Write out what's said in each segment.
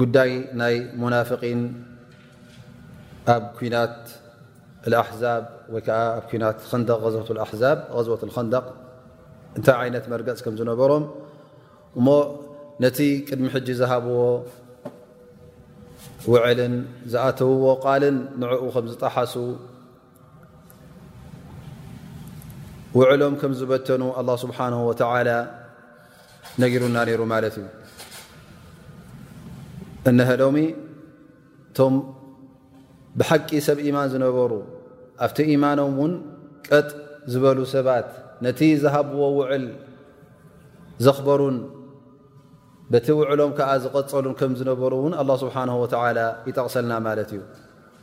ጉዳይ ናይ ሙናፍቒን ኣብ ኩናት ኣሕዛብ ወይ ከዓ ኣብ ናት ከንደ ዘት ኣሕዛብ ዝወት ከንደ እንታይ ዓይነት መርገፅ ከም ዝነበሮም እሞ ነቲ ቅድሚ ሕጂ ዝሃብዎ ውዕልን ዝኣተውዎ ቃልን ንዕኡ ከም ዝጠሓሱ ውዕሎም ከም ዝበተኑ ኣላ ስብሓን ወተላ ነጊሩና ነይሩ ማለት እዩ እነሀሎሚ እቶም ብሓቂ ሰብ ኢማን ዝነበሩ ኣብቲ ኢማኖም እውን ቀጥ ዝበሉ ሰባት ነቲ ዝሃብዎ ውዕል ዘኽበሩን በቲ ውዕሎም ከዓ ዝቐፀሉን ከም ዝነበሩ እውን ኣላ ስብሓን ወተላ ይጠቕሰልና ማለት እዩ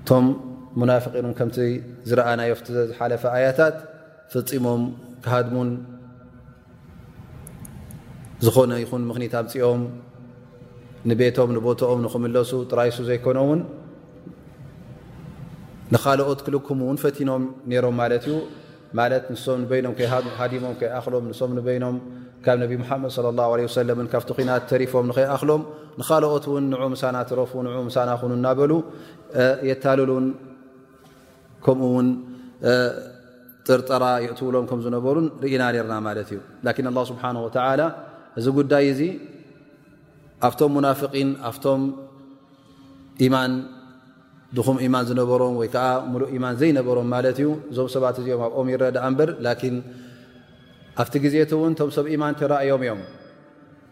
እቶም ሙናፍቒን ከምቲ ዝረኣናዮ ፍቲ ዝሓለፈ ኣያታት ፈፂሞም ክሃድሙን ዝኾነ ይኹን ምኽኒት ኣምፅኦም ንቤቶም ንቦትኦም ንክምለሱ ጥራይሱ ዘይኮነ እውን ንካልኦት ክልኩም እውን ፈቲኖም ነይሮም ማለት እዩ ማለት ንሶም ንበይኖም ከይሃዲሞም ከይኣኽሎም ንሶም ንበይኖም ካብ ነቢ ሙሓመድ صለ ላه ለ ወሰለም ካብቲ ኩናት ተሪፎም ንኸይኣኽሎም ንኻልኦት እውን ንዑ ምሳና ትረፉ ንዑ ምሳና ኹኑ እናበሉ የታልሉን ከምኡ ውን ጥርጠራ የእትውሎም ከም ዝነበሩን ርኢና ነርና ማለት እዩ ላኪን ኣላ ስብሓን ወተላ እዚ ጉዳይ እዚ ኣብቶም ሙናፍቒን ኣብቶም ኢማን ድኹም ኢማን ዝነበሮም ወይ ከኣ ምሉእ ኢማን ዘይነበሮም ማለት እዩ እዞም ሰባት እዚኦም ኣብኦም ይረኣ ደኣ እምበር ላኪን ኣብቲ ግዜ እቲ እውን እቶም ሰብ ኢማን ተራእዮም እዮም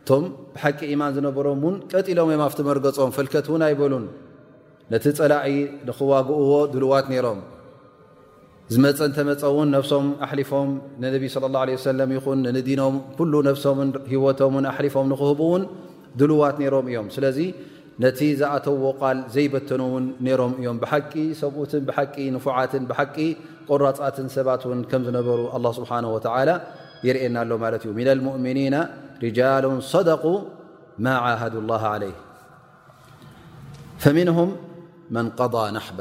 እቶም ብሓቂ ኢማን ዝነበሮም እውን ቀጢሎም እዮም ኣብቲ መርገፆም ፈልከት እውን ኣይበሉን ነቲ ፀላኢ ንክዋግእዎ ድልዋት ነይሮም ዝመጸ እንተመጸ እውን ነብሶም ኣሕሊፎም ንነቢ ስለ ላ ለ ሰለም ይኹን ንንዲኖም ኩሉ ነብሶምን ህይወቶምን ኣሕሊፎም ንክህቡ እውን ድልዋት ነይሮም እዮም ስለዚ ነቲ ዝኣተዎ ቃል ዘይበተኑ እውን ነይሮም እዮም ብሓቂ ሰብኡትን ብሓቂ ንፉዓትን ብሓቂ ቆራፃትን ሰባት እውን ከም ዝነበሩ ኣላ ስብሓን ወተላ ይርእየና ኣሎ ማለት እዩ ምና ልሙእምኒና ርጃሉ ሰደቁ ማ ዓሃዱ ላ ለይ ፈምንሁም መን ቀض ናሕባ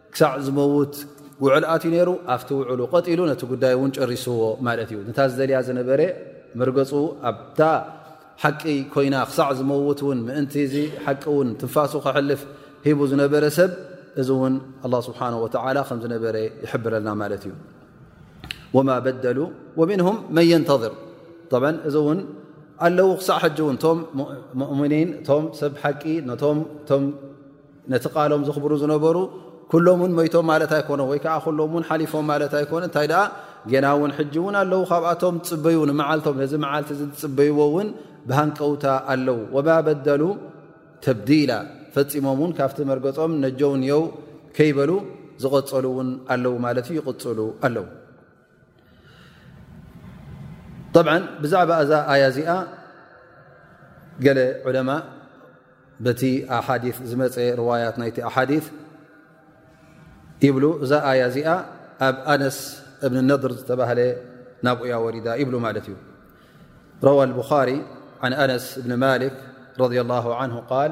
ክሳዕ ዝመውት ውዕል ኣትዩ ነይሩ፣ ኣብቲ ውዕሉ ቀጢሉ ነቲ ጉዳይ እውን ጨሪስዎ ማለት እዩ። ነታ ዝደልያ ዝነበረ መርገጹ ኣብታ ሓቂ ኮይና ክሳዕ ዝመውት እውን ምእንቲ እዚ ሓቂ እውን ትንፋሱ ከሕልፍ ሂቡ ዝነበረ ሰብ እዚ እውን ኣላ ስብሓን ወተዓላ ከም ዝነበረ ይሕብረልና ማለት እዩ። ወማ በደሉ ወምንሁም መን የንተዝር እዚ እውን ኣለዉ ክሳዕ ሕጂ እውን እቶም ሙእምኒን እቶም ሰብ ሓቂ ነቶም ነቲ ቃሎም ዘኽብሩ ዝነበሩ ኩሎም እውን መይቶም ማለት ኣይኮነ ወይ ከዓ ኩሎም እውን ሓሊፎም ማለት ኣይኮነ እንታይ ደኣ ጌና እውን ሕጂ እውን ኣለዉ ካብኣቶም ዝፅበዩ ንመዓልቶም ነዚ መዓልቲ እዚ ዝፅበይዎ እውን ብሃንቀውታ ኣለዉ ወማ በደሉ ተብዲላ ፈፂሞም እውን ካብቲ መርገፆም ነጀውን የው ከይበሉ ዝቐፀሉ እውን ኣለዉ ማለት እዩ ይቕፅሉ ኣለዉ ብዛዕባ እዛ ኣያ እዚኣ ገለ ዑለማ በቲ ኣሓዲ ዝመፀ ርዋያት ናይቲ ኣሓዲ ይብሉ እዛ ኣያ እዚኣ ኣብ ኣነስ እብኒ ነድር ዝተባህለ ናብኡ ያ ወሪዳ ይብሉ ማለት እዩ ረዋ ቡኻሪ ን ኣነስ እብኒ ማሊክ ረ ላ ን ቃል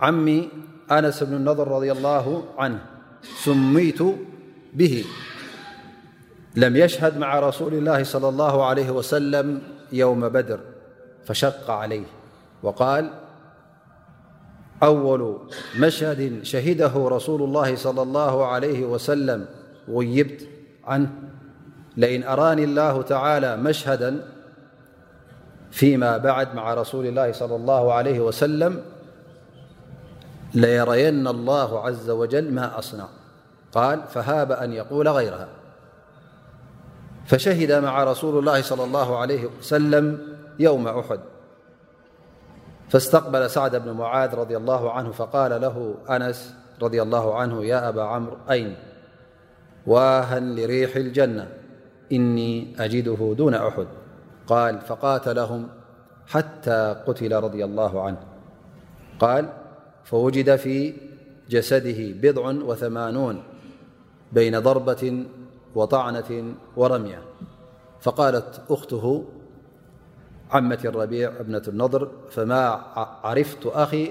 عمي أنس بن النظر - رضي الله عنه سميت به لم يشهد مع رسول الله - صلى الله عليه وسلم يوم بدر فشق عليه وقال أول مشهد شهده رسول الله - صلى الله عليه وسلم يبت عنه لئن أراني الله تعالى مشهدا فيما بعد مع رسول الله صلى الله عليه وسلم ليرين الله عز وجل ما أصنع قال فهاب أن يقول غيرها فشهد مع رسول الله صلى الله عليه وسلم يوم أحد فاستقبل سعد بن معاذ - رضي الله عنه فقال له أنس - رضي الله عنه - يا أبا عمر أين واها لريح الجنة إني أجده دون أحد قال فقاتلهم حتى قتل رضي الله عنه قال فوجد في جسده بضع وثمانون بين ضربة وطعنة ورمية فقالت أخته عمة الربيع ابنة النضر فما عرفت أخي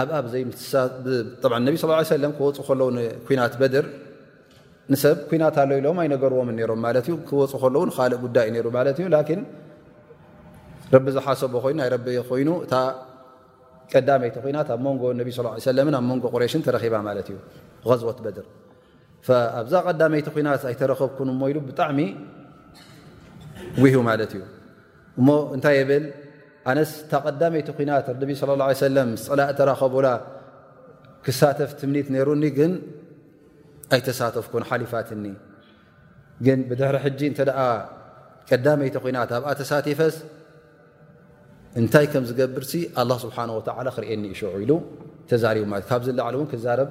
ኣብኣብዘይ ነቢ ስ ሰለ ክወፁ ከለዉ ኩናት በድር ንሰብ ኩናት ኣሎ ኢሎም ኣይነገርዎም ሮም ማት ዩ ክወፁ ከለዉ ንካልእ ጉዳይ ዩ ሩ ማለት እዩ ን ረቢ ዝሓሰቦ ኮይኑ ናይ ረቢ ኮይኑ እታ ቀዳመይቲ ኩናት ኣብ መንጎ ነቢ ስ ሰለምን ኣብ መንጎ ቁሬሽን ተረኪባ ማለት እዩ ዝወት በድር ኣብዛ ቀዳመይቲ ኩናት ኣይተረከብኩን እሞ ኢሉ ብጣዕሚ ጉሁ ማለት እዩ እሞ እንታይ የብል ኣነስ እታ ቀዳመይቲ ኩናት ነቢ ስለ ላ ሰለም ምስ ፀላእ ተራኸቡላ ክሳተፍ ትምኒት ነይሩኒ ግን ኣይተሳተፍኩን ሓሊፋትኒ ግን ብድሕሪ ሕጂ እንተ ቀዳመይቲ ኩናት ኣብኣ ተሳቲፈስ እንታይ ከም ዝገብርሲ ኣላ ስብሓን ወተላ ክርእየኒ ይሸዑ ኢሉ ተዛሪቡ ማለት ካብዚ ላዕሊ እውን ክዛረብ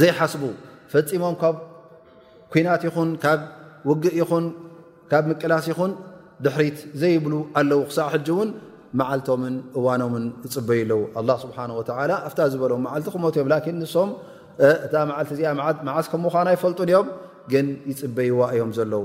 ዘይሓስቡ ፈፂሞም ካብ ኩናት ይኹን ካብ ውግእ ይኹን ካብ ምቅላስ ይኹን ድሕሪት ዘይብሉ ኣለዉ ክሳዕ ሕጂ እውን መዓልቶምን እዋኖምን ይፅበዩ ኣለዉ ኣላ ስብሓን ወተላ ኣብታ ዝበሎም መዓልቲ ክሞት እዮም ላኪን ንሶም እታ መዓልቲ እዚኣ መዓስ ከም ምዃና ይፈልጡን እዮም ግን ይፅበይዋ እዮም ዘለዉ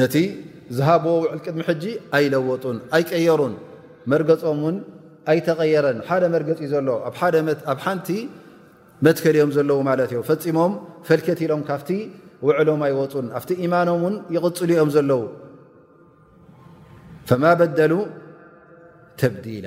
ነቲ ዝሃብዎ ውዕል ቅድሚ ሕጂ ኣይለወጡን ኣይቀየሩን መርገጾም እውን ኣይተቐየረን ሓደ መርገጽ እዩ ዘሎ ኣብ ሓንቲ መትከል እዮም ዘለዉ ማለት እዮም ፈፂሞም ፈልከት ኢሎም ካብቲ ውዕሎም ኣይወፁን ኣብቲ ኢማኖም እውን ይቕፅሉ እዮም ዘለዉ ፈማ በደሉ ተብዲላ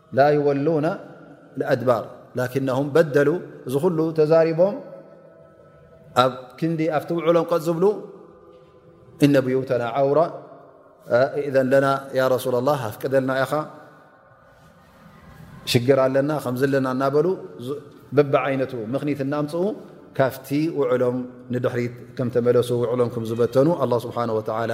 ላ ይወሉነ ኣድባር ላኪነሁም በደሉ እዚ ኩሉ ተዛሪቦም ኣብ ክንዲ ኣብቲ ውዕሎም ቀጥ ዝብሉ እነ ብዩተና ዓውራ እዘን ለና ያ ረሱላ ላ ኣፍቅደልና ኢኻ ሽግር ኣለና ከምዝ ለና እናበሉ በቢ ዓይነቱ ምኽኒት እናምፅኡ ካብቲ ውዕሎም ንድሕሪት ከም ተመለሱ ውዕሎም ከም ዝበተኑ ኣላ ስብሓን ወተላ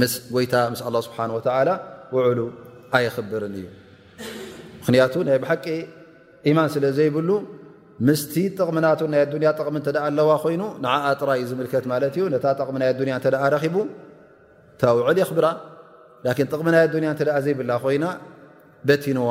ምስ ጎይታ ምስ ኣላ ስብሓን ወተዓላ ውዕሉ ኣየኽብርን እዩ ምኽንያቱ ናይ ብሓቂ ኢማን ስለ ዘይብሉ ምስቲ ጥቕሚ ናቱ ናይ ኣዱንያ ጥቕሚ እተ ኣለዋ ኮይኑ ንዓኣ ጥራይ ዝምልከት ማለት እዩ ነታ ጥቕሚ ናይ ኣዱንያ እተ ረኪቡ እታ ውዕል የኽብራ ላኪን ጥቕሚ ናይ ኣዱንያ እተ ዘይብላ ኮይና በቲንዋ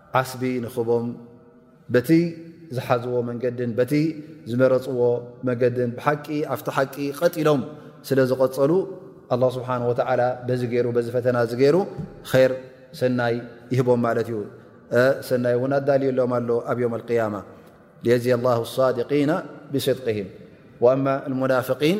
ዓስቢ ንክቦም በቲ ዝሓዝዎ መንገድን በቲ ዝመረፅዎ መገድን ብሓቂ ኣብቲ ሓቂ ቐጥ ኢሎም ስለ ዝቐፀሉ ኣላ ስብሓን ወተዓላ በዚ ገይሩ በዚ ፈተና እዚ ገይሩ ር ሰናይ ይህቦም ማለት እዩ ሰናይ እውን ኣዳልዩሎም ኣሎ ኣብ ዮም ኣልቅያማ የዚ ላ ሳድቂና ብስድቅህም ወኣማ ሙናፍቒን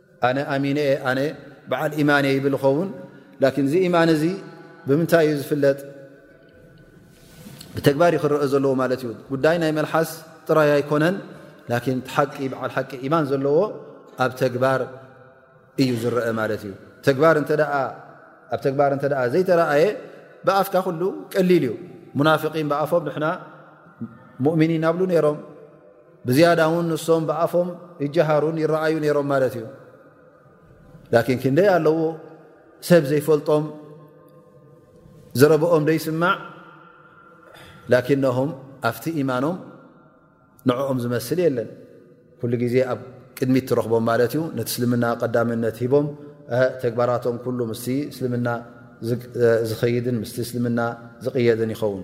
ኣነ ኣሚነ እየ ኣነ በዓል ኢማን እየ ይብል ይኸውን ላኪን እዚ ኢማን እዚ ብምንታይ እዩ ዝፍለጥ ብተግባር ክረአ ዘለዎ ማለት እዩ ጉዳይ ናይ መልሓስ ጥራይ ኣይኮነን ላኪን ሓቂ በዓል ሓቂ ኢማን ዘለዎ ኣብ ተግባር እዩ ዝረአ ማለት እዩ ተግባር እተ ኣብ ተግባር እተ ዘይተረኣየ ብኣፍካ ኩሉ ቀሊል እዩ ሙናፍቒን ብኣፎም ንሕና ሙእሚኒን ናብሉ ነይሮም ብዝያዳ ውን ንሶም ብኣፎም ይጀሃሩን ይረኣዩ ነይሮም ማለት እዩ ላኪን ክንደይ ኣለዉ ሰብ ዘይፈልጦም ዝረብኦም ደይስማዕ ላኪነም ኣብቲ ኢማኖም ንዕኦም ዝመስል የለን ኩሉ ግዜ ኣብ ቅድሚት ትረኽቦም ማለት እዩ ነቲ እስልምና ቀዳምነት ሂቦም ተግባራቶም ኩሉ ምስ እስልምና ዝኸይድን ምስ እስልምና ዝቕየድን ይኸውን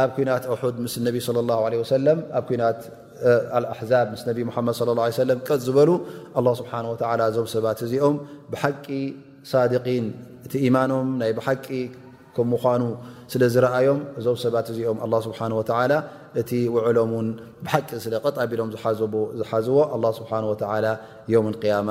ኣብ ኩናት ኡሑድ ምስ ነቢ صለ ላه ለ ወሰለም ኣብ ኩናት ኣልኣሕዛብ ምስ ነቢ ሙሓመድ صለ ላه ሰለም ቀፅ ዝበሉ ኣላ ስብሓን ወላ እዞም ሰባት እዚኦም ብሓቂ ሳድቂን እቲ ኢማኖም ናይ ብሓቂ ከም ምዃኑ ስለ ዝረኣዮም እዞም ሰባት እዚኦም ኣላ ስብሓን ወላ እቲ ውዕሎም ውን ብሓቂ ስለ ቀጣቢሎም ዝሓዝዎ ኣላ ስብሓን ወላ ዮም ቅያማ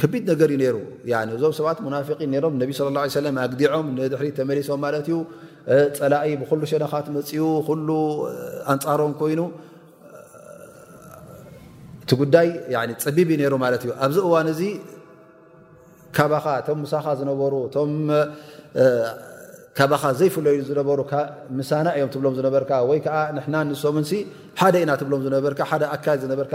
ከቢድ ነገር እዩ ነይሩ እዞም ሰባት ሙናፊቂን ነሮም ነቢ ስለ ላ ሰለም ኣግዲዖም ንድሕሪ ተመሊሶም ማለት እዩ ፀላኢ ብኩሉ ሸነኻት መፅኡ ኩሉ ኣንፃሮም ኮይኑ እቲ ጉዳይ ፀቢብ እዩ ነሩ ማለት እዩ ኣብዚ እዋን እዚ ካባኻ እቶም ምሳኻ ዝነበሩ እቶም ካባኻ ዘይፍለዩ ዝነበሩ ምሳና እዮም ትብሎም ዝነበርካ ወይ ከዓ ንሕና ንሶምን ሓደ ኢና ትብሎም ዝነበርካ ሓደ ኣካል ዝነበርካ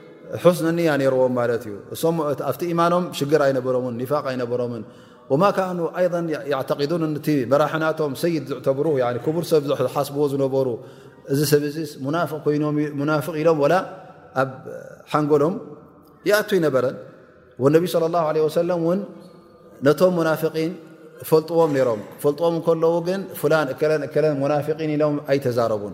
ሑስነ ንያ ነርዎም ማለት እዩ እሶም ኣብቲ ኢማኖም ሽግር ኣይነበሮምን ኒፋቅ ኣይነበሮምን ወማ ካኑ ኣይ ያዕተቂዱን እቲ መራሕናቶም ሰይድ ዝዕተብሩ ክቡር ሰብ ዝሓስብዎ ዝነበሩ እዚ ሰብ እዚ ሙናፍቅ ኮይኖ ሙናፍቅ ኢሎም ወላ ኣብ ሓንጎሎም ይኣቱ ይነበረን ወነቢ ስለ ላሁ ለ ወሰለም እውን ነቶም ሙናፍቂን ፈልጥዎም ነይሮም ፈልጥዎም ከለዉ ግን ፍላን እከለን እከለን ሙናፍቂን ኢሎም ኣይተዛረቡን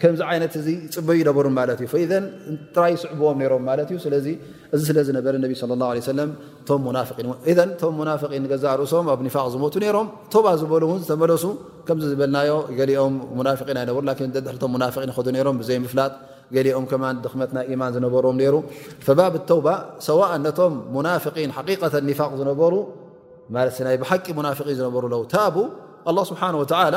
ከምዚ ዓይነት እዚ ይፅበዩ ይነበሩ ማለት እዩ ፈኢዘን ጥራይ ይስዕብዎም ነይሮም ማለት እዩ ስለዚ እዚ ስለ ዝነበረ ነቢ ስለ ላ ለ ሰለም እቶም ሙናፍቂን እዘን እቶም ሙናፍቒን ገዛእ ርእሶም ኣብ ኒፋቅ ዝሞቱ ነይሮም ቶባ ዝበሉ እውን ዝተመለሱ ከምዚ ዝበልናዮ ገሊኦም ሙናፍቒን ኣይነበሩ ላን ደድሕርቶም ሙናፍቒን ይኸዱ ነይሮም ብዘይምፍላጥ ገሊኦም ከማ ድኽመት ናይ ኢማን ዝነበርዎም ነይሩ ፈባብ ተውባ ሰዋእ ነቶም ሙናፍቒን ሓቂቀተ ኒፋቅ ዝነበሩ ማለት ናይ ብሓቂ ሙናፍቒን ዝነበሩ ለው ታቡ ኣላ ስብሓን ወተላ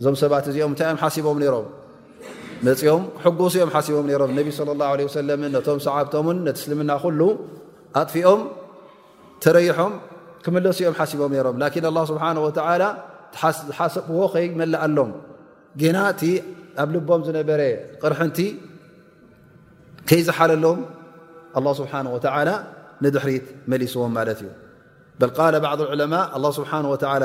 እዞም ሰባት እዚኦም እንታይ እዮም ሓሲቦም ነይሮም? መፂኦም ክሕጎሱ እዮም ሓሲቦም ነይሮም። ነቢ ሰለላሁ ዓለይሂ ወሰለምን ነቶም ሰዓብቶምን ነቲ እስልምና ኩሉ ኣጥፊኦም ተረይሖም ክምለሱ እዮም ሓሲቦም ነይሮም። ላኪን ኣላህ ስብሓነሁ ወተዓላ ዝሓሰብዎ ከይመለኣሎም ጌና እቲ ኣብ ልቦም ዝነበረ ቕርሕንቲ ከይዝሓለሎም ኣላህ ስብሓነሁ ወተዓላ ንድሕሪት መሊስዎም ማለት እዩ። በል ቃለ ባዕዱ ዑለማ ኣላህ ስብሓነሁ ወተዓላ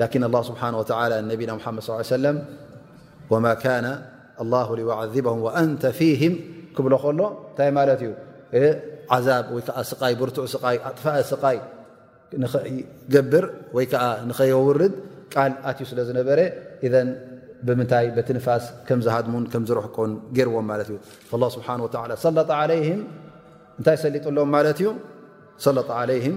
ላኪን ኣላ ስብሓን ወተላ ንነቢና ሙሓመድ ስ ሰለም ወማ ካነ ኣላ ሊዓዚበም ወኣንተ ፊህም ክብሎ ከሎ እንታይ ማለት እዩ ዓዛብ ወይ ከዓ ስቃይ ብርቱዕ ስቃይ ኣጥፋኣ ስቃይ ንኸይገብር ወይ ከዓ ንኸየውርድ ቃል ኣትዩ ስለ ዝነበረ እዘን ብምንታይ በቲ ንፋስ ከም ዝሃድሙን ከም ዝርሕቁን ገይርዎም ማለት እዩ ላ ስብሓን ወላ ሰለጣ ዓለይህም እንታይ ሰሊጡሎም ማለት እዩ ሰለጣ ዓለይህም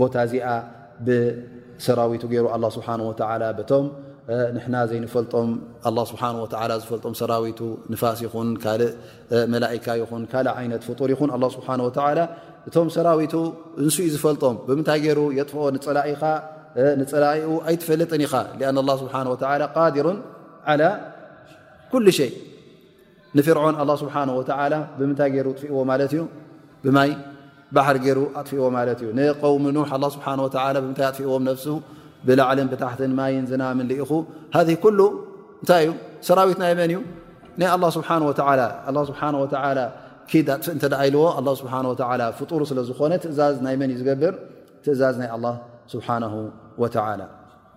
ቦታ እዚኣ ብሰራዊቱ ገይሩ ኣላ ስብሓን ወተላ በቶም ንሕና ዘይንፈልጦም ኣላ ስብሓን ወተላ ዝፈልጦም ሰራዊቱ ንፋስ ይኹን ካልእ መላእካ ይኹን ካልእ ዓይነት ፍጡር ይኹን ኣላ ስብሓን ወተላ እቶም ሰራዊቱ እንሱ ዩ ዝፈልጦም ብምንታይ ገይሩ የጥፍኦ ንፀላኢኻ ንፀላኢኡ ኣይትፈልጥን ኢኻ ኣን ኣላ ስብሓን ወተላ ቃዲሩን ዓላ ኩሉ ሸይ ንፊርዖን ኣላ ስብሓን ወተዓላ ብምንታይ ገይሩ ኣጥፍእዎ ማለት እዩ ብማይ ባሕር ገይሩ ኣጥፍእዎ ማለት እዩ ንቀውሚ ኑሕ ኣላ ስብሓ ወላ ብምንታይ ኣጥፍእዎም ነፍሱ ብላዕልን ብታሕትን ማይን ዝናምን ልኢኹ ሃዚ ኩሉ እንታይ እዩ ሰራዊት ናይ መን እዩ ናይ ኣላ ስብሓን ወተላ ኣላ ስብሓን ወተላ ኪድ ኣጥፍእ እንተ ኢልዎ ኣላ ስብሓ ወላ ፍጡሩ ስለ ዝኾነ ትእዛዝ ናይ መን እዩ ዝገብር ትእዛዝ ናይ ኣላ ስብሓን ወተላ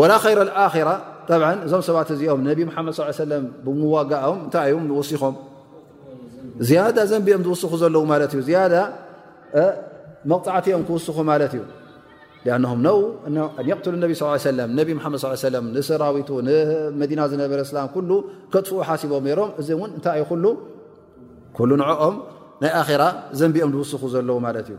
ወላ ኸይረ ኣራ ጠብዓን እዞም ሰባት እዚኦም ነቢ ሙሓመድ ስ ሰለም ብምዋጋእኦም እንታይ እዮም ንወሲኾም ዝያዳ ዘንቢኦም ዝውስኹ ዘለዉ ማለት እዩ ዝያዳ መቕፃዕቲ እዮም ክውስኹ ማለት እዩ ኣንም ነ ኣንየቕትሉ ነቢ ስ ሰለ ነቢ ሓመድ ስ ሰለም ንሰራዊቱ ንመዲና ዝነበረ ስላም ኩሉ ከጥፍኡ ሓሲቦም ነይሮም እዚ እውን እንታይ እዩ ኩሉ ኩሉ ንዕኦም ናይ ኣራ ዘንቢኦም ዝውስኹ ዘለዉ ማለት እዩ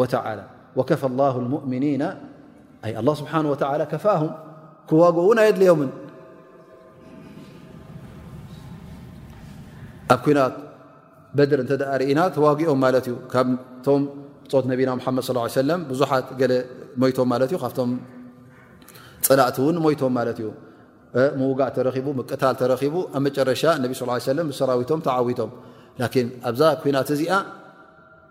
ወተዓላ ወከፈ ላሁ ልሙእምኒና ኣይ ኣላ ስብሓን ወተዓላ ከፋእሁም ክዋግኡ እውን ኣየድልዮምን ኣብ ኩናት በድር እንተ ደኣ ርኢና ተዋጊኦም ማለት እዩ ካብቶም ብፆት ነቢና ሙሓመድ ስ ሰለም ብዙሓት ገለ ሞይቶም ማለት እዩ ካብቶም ፀላእቲ እውን ሞይቶም ማለት እዩ ምውጋእ ተረኺቡ ምቅታል ተረኺቡ ኣብ መጨረሻ ነቢ ስ ሰለም ብሰራዊቶም ተዓዊቶም ላኪን ኣብዛ ኩናት እዚኣ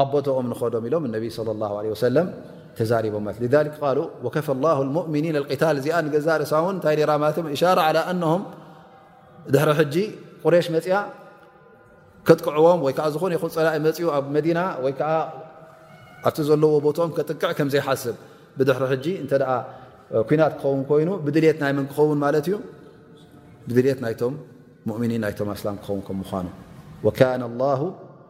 ኣብ ቦትኦም ንኸዶም ኢሎም ነቢ ص ه ع ሰለ ተዛሪቦም ለት ذ ቃሉ ወከፈ ላه ሙእምኒን ታ እዚኣ ንገዛ ርእሳ ውን እንታይ ራ ማለት እ እሻራ ዓ ኣነም ድሕሪ ሕጂ ቁሬሽ መፅያ ከጥቅዕዎም ወይ ከዓ ዝኾነ ይኹን ፀላኢ መፅኡ ኣብ መዲና ወይ ከዓ ኣብቲ ዘለዎ ቦትኦም ከጥቅዕ ከም ዘይሓስብ ብድሕሪ ሕጂ እንተ ኩናት ክኸውን ኮይኑ ብድልት ናይ መን ክኸውን ማለት እዩ ብድልት ናይቶም ሙእምኒን ናይቶም ኣስላም ክኸውን ከም ምኳኑ ወካነ ላ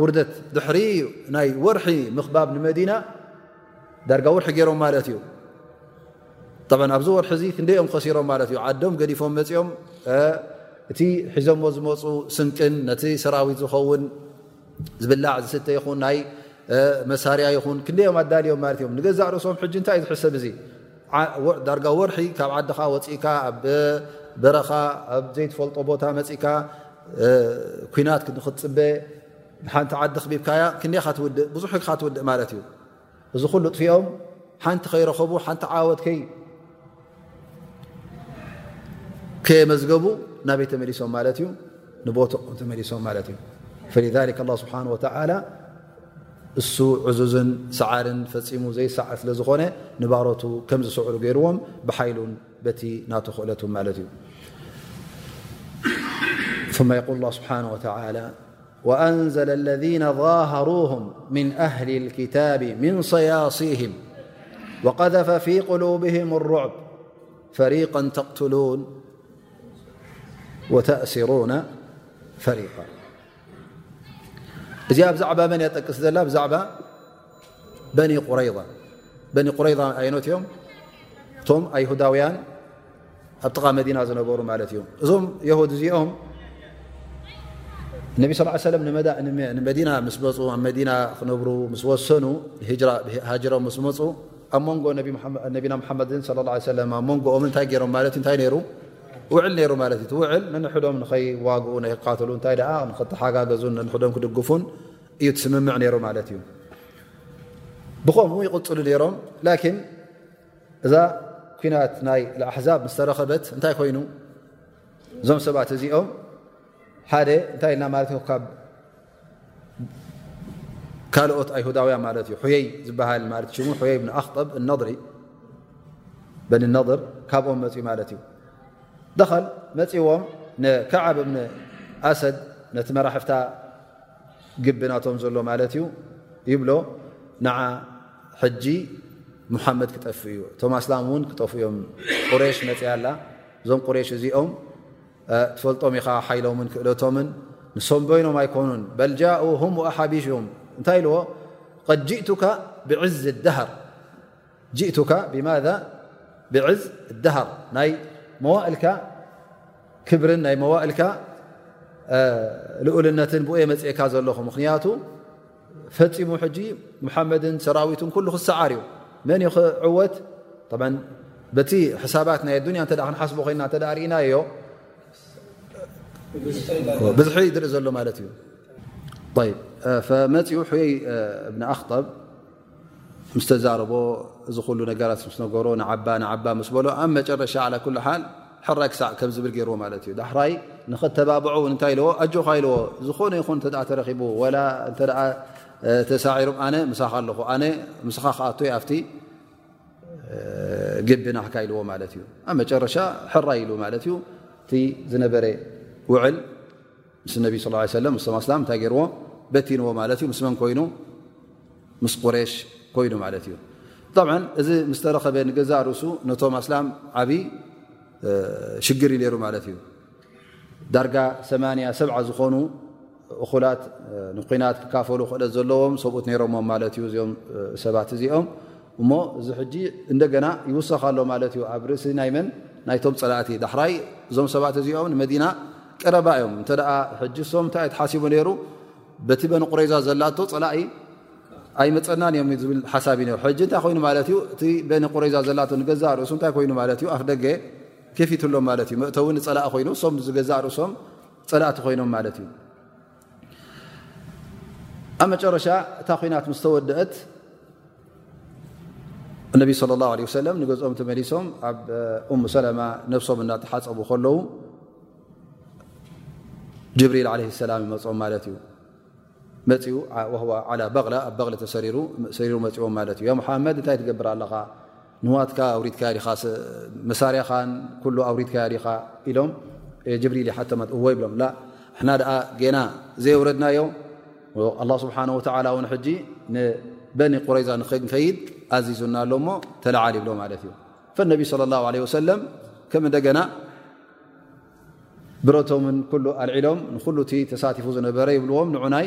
ውርደት ድሕሪ ናይ ወርሒ ምኽባብ ንመዲና ዳርጋ ወርሒ ገይሮም ማለት እዩ ብ ኣብዚ ወርሒ እዚ ክንደኦም ከሲሮም ማለት እዩ ዓዶም ገዲፎም መፅኦም እቲ ሒዞሞ ዝመፁ ስንቅን ነቲ ሰራዊት ዝኸውን ዝብላዕ ዝስተ ይኹን ናይ መሳርያ ይኹን ክንደኦም ኣዳልዮም ማለት እዮም ንገዛእ ርእሶም ሕጂ እንታይ እዩ ዝሕሰብ እዙ ዳርጋ ወርሒ ካብ ዓድኻ ወፅእካ ኣብ በረኻ ኣብ ዘይትፈልጦ ቦታ መፅእካ ኩናት ንክትፅበ ሓንቲ ዓዲ ክቢብካያ ክንደይ ካትውድእ ብዙሕ ካ ትውድእ ማለት እዩ እዚ ኩሉ ጥፊኦም ሓንቲ ከይረኸቡ ሓንቲ ዓወት ከይ ከየመዝገቡ ናበይ ተመሊሶም ማለት እዩ ንቦትኦም ተመሊሶም ማለት እዩ ስብሓ س ع سعر فم زيسع لن نبارت كم سعل يرم بحيل بت ناتخؤلت ثم يقول الله سبحانه وتعالى وأنزل الذين ظاهروهم من أهل الكتاب من صياصيهم وقذف في قلوبهم الرعب فريقا تقتلون وتأثرون فريقا እዚኣ ብዛዕባ መን እያ ጠቅስ ዘላ ብዛዕባ በኒ ቁረይض በኒ ቁረይض ኣየኖት እዮም እቶም ኣይሁዳውያን ኣብ ጥቓ መዲና ዝነበሩ ማለት እዮም እዞም የሁድ እዚኦም ነቢ ስ ሰለም ንመዲና ምስ መፁ ኣብ መዲና ክነብሩ ምስ ወሰኑ ሃጅሮም ምስ መፁ ኣብ መንጎ ነቢና ሓመድን ለ ለ ኣብ መንጎኦም እንታይ ገይሮም ማለት እዩ እንታይ ነይሩ ውዕል ነይሩ ማለት እዩ ትውዕል ንንሕዶም ንኸይዋግኡ ንይቃትሉ እንታይ ደኣ ንክተሓጋገዙን ንንሕዶም ክድግፉን እዩ ትስምምዕ ነይሩ ማለት እዩ ብኸምኡ ይቕፅሉ ነይሮም ላኪን እዛ ኩናት ናይ ኣሕዛብ ምስ ተረኸበት እንታይ ኮይኑ እዞም ሰባት እዚኦም ሓደ እንታይ ኢልና ማለት ካብ ካልኦት ኣይሁዳውያን ማለት እዩ ሑየይ ዝበሃል ማለት ሽሙ ሑየይ ብን ኣክጠብ ነድሪ በኒ ነድር ካብኦም መፅኡ ማለት እዩ ደኸል መፂዎም ንከዓብ እብኒ ኣሰድ ነቲ መራሕፍታ ግቢ ናቶም ዘሎ ማለት እዩ ይብሎ ንዓ ሕጂ ሙሓመድ ክጠፍእ እዩ እቶም ኣስላም እውን ክጠፍኡ እዮም ቁሬሽ መፅኣ ኣላ እዞም ቁሬሽ እዚኦም ትፈልጦም ኢኻ ሓይሎምን ክእለቶምን ንሶም በይኖም ኣይኮኑን በል ጃኡ ሁም ኣሓቢሽም እንታይ ኢልዎ ድ ጅእቱካ ብዕዝ ዳሃር ጅእቱካ ብማذ ብዕዝ ዳሃር ናይ መዋእልካ ክብርን ናይ መዋእልካ ልኡልነትን ብኡየ መፅእካ ዘለኹ ምኽንያቱ ፈፂሙ ሕጂ ሙሓመድን ሰራዊትን ኩሉ ክሰዓር እዩ መን እዩ ክዕወት በቲ ሕሳባት ናይ ኣዱኒያ እተ ክንሓስቦ ኮይና እተ ርእና ዮ ብዝሒ ዝርኢ ዘሎ ማለት እዩ መፅኡ ሕይ እብኒ ኣክጠብ ምስ ተዛረቦ እዚ ኩሉ ነገራት ምስ ነገሮ ንዓባ ንዓባ ምስ በሎ ኣብ መጨረሻ ዓላ ኩሉ ሓል ሕራይ ክሳዕ ከም ዝብል ገይርዎ ማለት እዩ ዳሕራይ ንኸተባብዑ ውን እንታይ ኢለዎ ኣጆኻ ኢለዎ ዝኾነ ይኹን እተ ተረኪቡ ወላ እተ ተሳዒሩም ኣነ ምሳኻ ኣለኹ ኣነ ምስኻ ክኣቶ ኣብቲ ግቢ ናሕካ ኢልዎ ማለት እዩ ኣብ መጨረሻ ሕራይ ኢሉ ማለት እዩ እቲ ዝነበረ ውዕል ምስ ነቢ ስ ሰለ ምስቶም ኣስላም እንታይ ገይርዎ በቲንዎ ማለት እዩ ምስ መን ኮይኑ ምስ ቁሬሽ ኮይኑ ማለት እዩ ብጣብ እዚ ምስ ተረኸበ ንገዛእ ርእሱ ነቶም ኣስላም ዓብዪ ሽግር እዩ ነይሩ ማለት እዩ ዳርጋ 8 ሰ ዝኾኑ እኹላት ንኩናት ክካፈሉ ክእለት ዘለዎም ሰብኡት ነይሮሞም ማለት እዩ እዚኦም ሰባት እዚኦም እሞ እዚ ሕጂ እንደገና ይውሰኻሎ ማለት እዩ ኣብ ርእሲ ናይ መን ናይቶም ፀላእቲ ዳሕራይ እዞም ሰባት እዚኦም ንመዲና ቀረባ እዮም እንተ ሕጂ ሶም እንታይ ዩ ትሓሲቡ ነይሩ በቲ በኒ ቁረይዛ ዘላቶ ፀላኢ ኣይመፀናን እዮም ዝብል ሓሳብ እዩ ሩ ሕጂ እንታይ ኮይኑ ማለት እዩ እቲ በኒ ቁረይዛ ዘላቶ ንገዛ ርእሱ እንታይ ኮይኑ ማለት እዩ ኣፍ ደገ ኬፊትሎም ማለት እዩ መእተዊ ንፀላኢ ኮይኑ ሶም ዝገዛእ ርእሶም ፀላእቲ ኮይኖም ማለት እዩ ኣብ መጨረሻ እታ ኩናት ምስ ተወደአት እነቢ ስለ ላ ለ ሰለም ንገዝኦም ተመሊሶም ኣብ እሙ ሰለማ ነብሶም እናተሓፀቡ ከለዉ ጅብሪል ዓለ ሰላም ይመፅኦም ማለት እዩ መፅኡ ዓላ በቕላ ኣብ በቕሊ ተሰሪሩ መፅዎም ማለት እዩ ያ ሙሓመድ እንታይ ትገብር ኣለኻ ንዋትካ ኣውሪድካያ ዲኻ መሳርያኻን ኩሉ ኣውሪድካያ ዲኻ ኢሎም ጅብሪል ይሓተመ እዎ ይብሎም ላ ንሕና ደኣ ጌና ዘየውረድናዮ ኣላ ስብሓን ወተዓላ እውን ሕጂ ንበኒ ቁረይዛ ንክንከይድ ኣዚዙና ኣሎ እሞ ተለዓል ይብሎ ማለት እዩ ፈነቢ ስለ ላሁ ለ ወሰለም ከም እንደገና ብረቶምን ኩሉ ኣልዒሎም ንኩሉ እቲ ተሳቲፉ ዝነበረ ይብልዎም ንዑናይ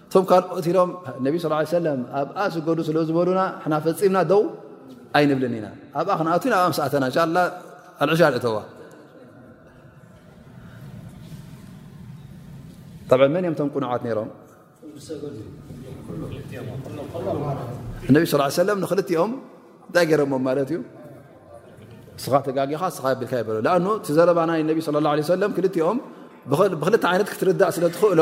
እቶም ካልኦት ኢሎም ነቢ ስ ሰለ ኣብኣ ስገዱ ስለ ዝበሉና ሕና ፈፂምና ደው ኣይንብልን ኢና ኣብኣ ክንኣት ኣብኣ ምስኣተና እንሻ ላ ኣልዕሻ ንእተዋ ብ መን እዮም ቶም ቅኑዓት ነይሮም እነቢ ስ ሰለም ንክልቲኦም እንታይ ገይረሞ ማለት እዩ ስኻ ተጋጊኻ ስኻ ቢልካ ይበሎ ኣ ቲ ዘረባ ናይ ነቢ ለ ለ ሰለም ክልቲኦም ብክልተ ዓይነት ክትርዳእ ስለ ትኽእሎ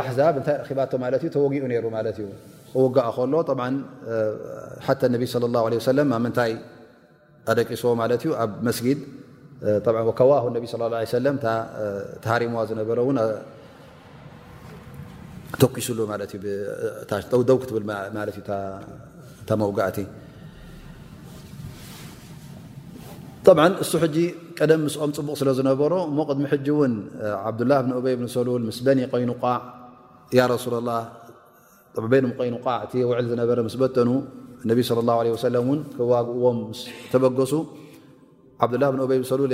ኣሕዛብ እንታይ ረኪባቶ ማለት እዩ ተወጊኡ ነይሩ ማለት እዩ ክውጋእ ከሎ ሓተ ነቢ ለ ላ ለ ሰለም ኣብ ምንታይ ኣደቂስዎ ማለት እዩ ኣብ መስጊድ ከዋሁ ነቢ ስ ለ ሰለም ተሃሪምዋ ዝነበረ እውን ተኪሱሉ ማለትእዩ ደው ክትብል ማለት እዩ እታ መውጋእቲ طብዓ እሱ ሕጂ ቀደም ምስኦም ፅቡቕ ስለ ዝነበሮ እሞ ቅድሚ ሕጂ እውን ዓብዱላ ብን ኡበይ ብን ሰሉል ምስ በኒ ቆይኑቋዕ ያ ረሱላ ላ በኒ ቆይኑቋዕ እቲ ውዕል ዝነበረ ምስ በተኑ ነቢ ስለ ላ ለ ወሰለም እውን ክዋግእዎም ምስ ተበገሱ ዓብዱላ ብን ኡበይ ብን ሰሉል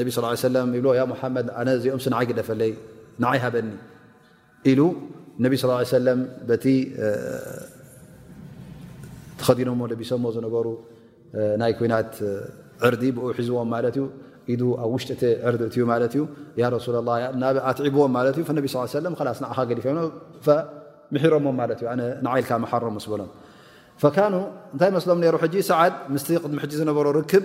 ነቢ ስ ሰለም ይብልዎ ያ ሙሓመድ ኣነ እዚኦም ስንዓይ ግደፈለይ ንዓይ ሃበኒ ኢሉ ነቢ ስ ሰለም በቲ ተኸዲኖሞ ለቢሶሞ ዝነበሩ ናይ ኩናት ዕርዲ ብኡ ሒዝዎም ማለት እዩ ኢዱ ኣብ ውሽጢ እቲ ዕርዲ እትዩ ማለት እዩ ያ ረሱላ ላ ናብ ኣትዒብዎም ማለት እዩ ነቢ ስ ሰለም ላስ ንዓኻ ገዲፈ ምሒሮሞ ማለት እዩ ንዓይልካ መሓሮ ምስ በሎም ፈካኑ እንታይ መስሎም ነይሩ ሕጂ ሰዓድ ምስቲ ቅድሚ ሕጂ ዝነበሮ ርክብ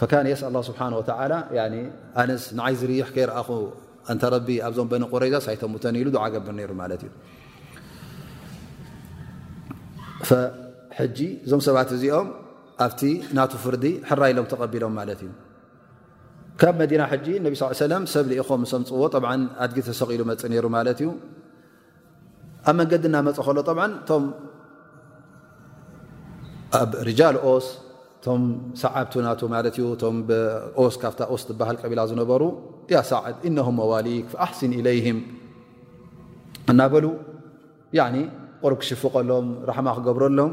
ፈካን የስኣላ ስብሓን ወተላ ኣነስ ንዓይ ዝርይሕ ከይረኣኹ እንተ ረቢ ኣብዞም በኒ ቁረይዛስ ኣይተሙተን ኢሉ ዱዓ ገብር ነይሩ ማለት እዩ ሕጂ እዞም ሰባት እዚኦም ኣብቲ ናቱ ፍርዲ ሕራ ኢሎም ተቐቢሎም ማለት እዩ ካብ መዲና ሕጂ ነቢ ስ ሰለም ሰብ ልኢኾም ሰምፅዎ ጠብዓ ኣድጊ ተሰቂሉ መፅ ነይሩ ማለት እዩ ኣብ መንገዲ እናመፀ ከሎ ብ እቶም ኣብ ሪጃል ኦስ እቶም ሰዓብቱ ናቱ ማለት እዩ እቶም ኦስ ካብታ ኦስ ትበሃል ቀቢላ ዝነበሩ ያ ሳዕብ እነም መዋሊክ ኣሕሲን ኢለይህም እናበሉ ቁርብ ክሽፍቀሎም ራሕማ ክገብረሎም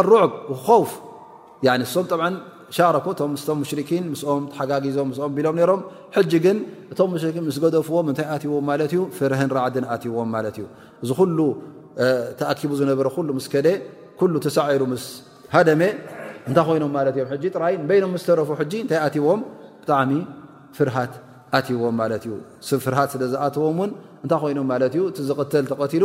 ኣሩዕብ ኸውፍ እሶም ብ ሻረኮ ቶም ምስቶም ሙሽርኪን ምስኦም ተሓጋጊዞም ምስኦም ቢሎም ነሮም ሕጂ ግን እቶም ሙሽርኪን ምስ ገደፍዎም እንታይ ኣትዎም ማለት እዩ ፍርህን ራዕድን ኣትዎም ማለት እዩ እዚ ኩሉ ተኣኪቡ ዝነበረ ኩሉ ምስ ከደ ኩሉ ተሳዒሩ ምስ ሃደመ እንታይ ኮይኖም ማለት እዮም ሕጂ ጥራይ ንበይኖም ምስ ተረፉ ሕጂ እንታይ ኣትዎም ብጣዕሚ ፍርሃት ኣትዎም ማለት እዩ ፍርሃት ስለ ዝኣትዎም እውን እንታይ ኮይኖም ማለት እዩ እቲ ዝቕተል ተቐትሉ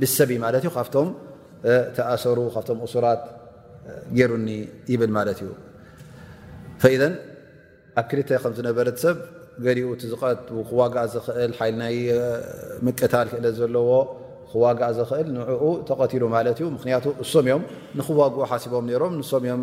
ብሰብ እዩ ማለት እዩ ካብቶም ተኣሰሩ ካብቶም እሱራት ገይሩኒ ይብል ማለት እዩ ፈኢዘን ኣብ ክልተ ከም ዝነበረት ሰብ ገሊኡ እቲ ዝቐት ክዋጋእ ዝኽእል ሓይል ናይ ምቅታል ክእለት ዘለዎ ክዋጋእ ዝኽእል ንዕኡ ተቐትሉ ማለት እዩ ምክንያቱ እሶም እዮም ንክዋግኡ ሓሲቦም ነይሮም ንሶም እዮም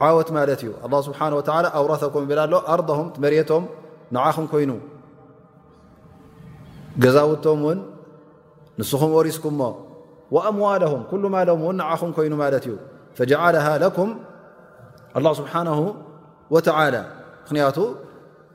عوت لت الله سبحانه وتلى أورثكم ل ل أرضهم مرتم نعم كين ذتم ن نسم ورسكم وأموالهم كل ل نعم ين فجعله لكم الله سبحانه وتعلى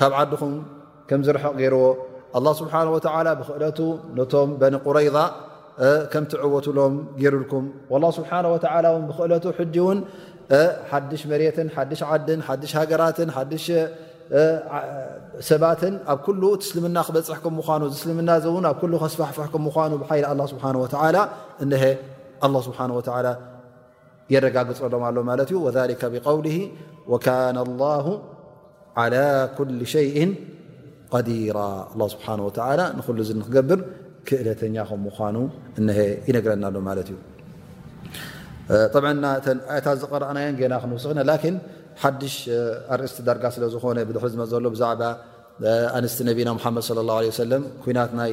ካብ ዓድኹም ከም ዝርሕቕ ገይርዎ ኣላ ስብሓን ወተዓላ ብክእለቱ ነቶም በኒ ቁረይዛ ከም ትዕወትሎም ገይሩልኩም ወላ ስብሓን ወተዓላ እውን ብክእለቱ ሕጂ እውን ሓድሽ መሬትን ሓድሽ ዓድን ሓድሽ ሃገራትን ሓድሽ ሰባትን ኣብ ኩሉ ትስልምና ክበፅሕ ከም ምኳኑ ዝስልምና እዚ እውን ኣብ ኩሉ ከስፋሕፍሕ ከም ምኳኑ ብሓይሊ ኣላ ስብሓን ወተዓላ እነሀ ኣላ ስብሓን ወተዓላ የረጋግፀሎም ኣሎ ማለት እዩ ወሊከ ብውል ወካነ ላሁ ዓላ ኩል ሸይእን ዲራ ኣ ስብሓ ወላ ንኩሉ ዚ ንክገብር ክእለተኛ ከም ምኳኑ እሀ ይነግረና ኣሎ ማለት እዩ እተን ኣያታት ዝቀረእናየን ገና ክንውስክና ላን ሓድሽ ኣርእስቲ ዳርጋ ስለ ዝኾነ ብድሕሪ ዝመፅ ዘሎ ብዛዕባ ኣንስቲ ነቢና ሓመድ ለ ለ ሰለም ኩናት ናይ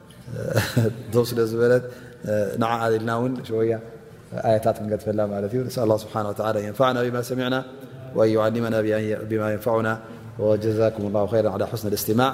سللت نعقلنا ون شوي آيت نقدف نسأ الله سبحانه وتعلى أن ينفعنا بما سمعنا وأن يعلمنا بما ينفعنا وجزاكم الله خيرا على حسن الاستماع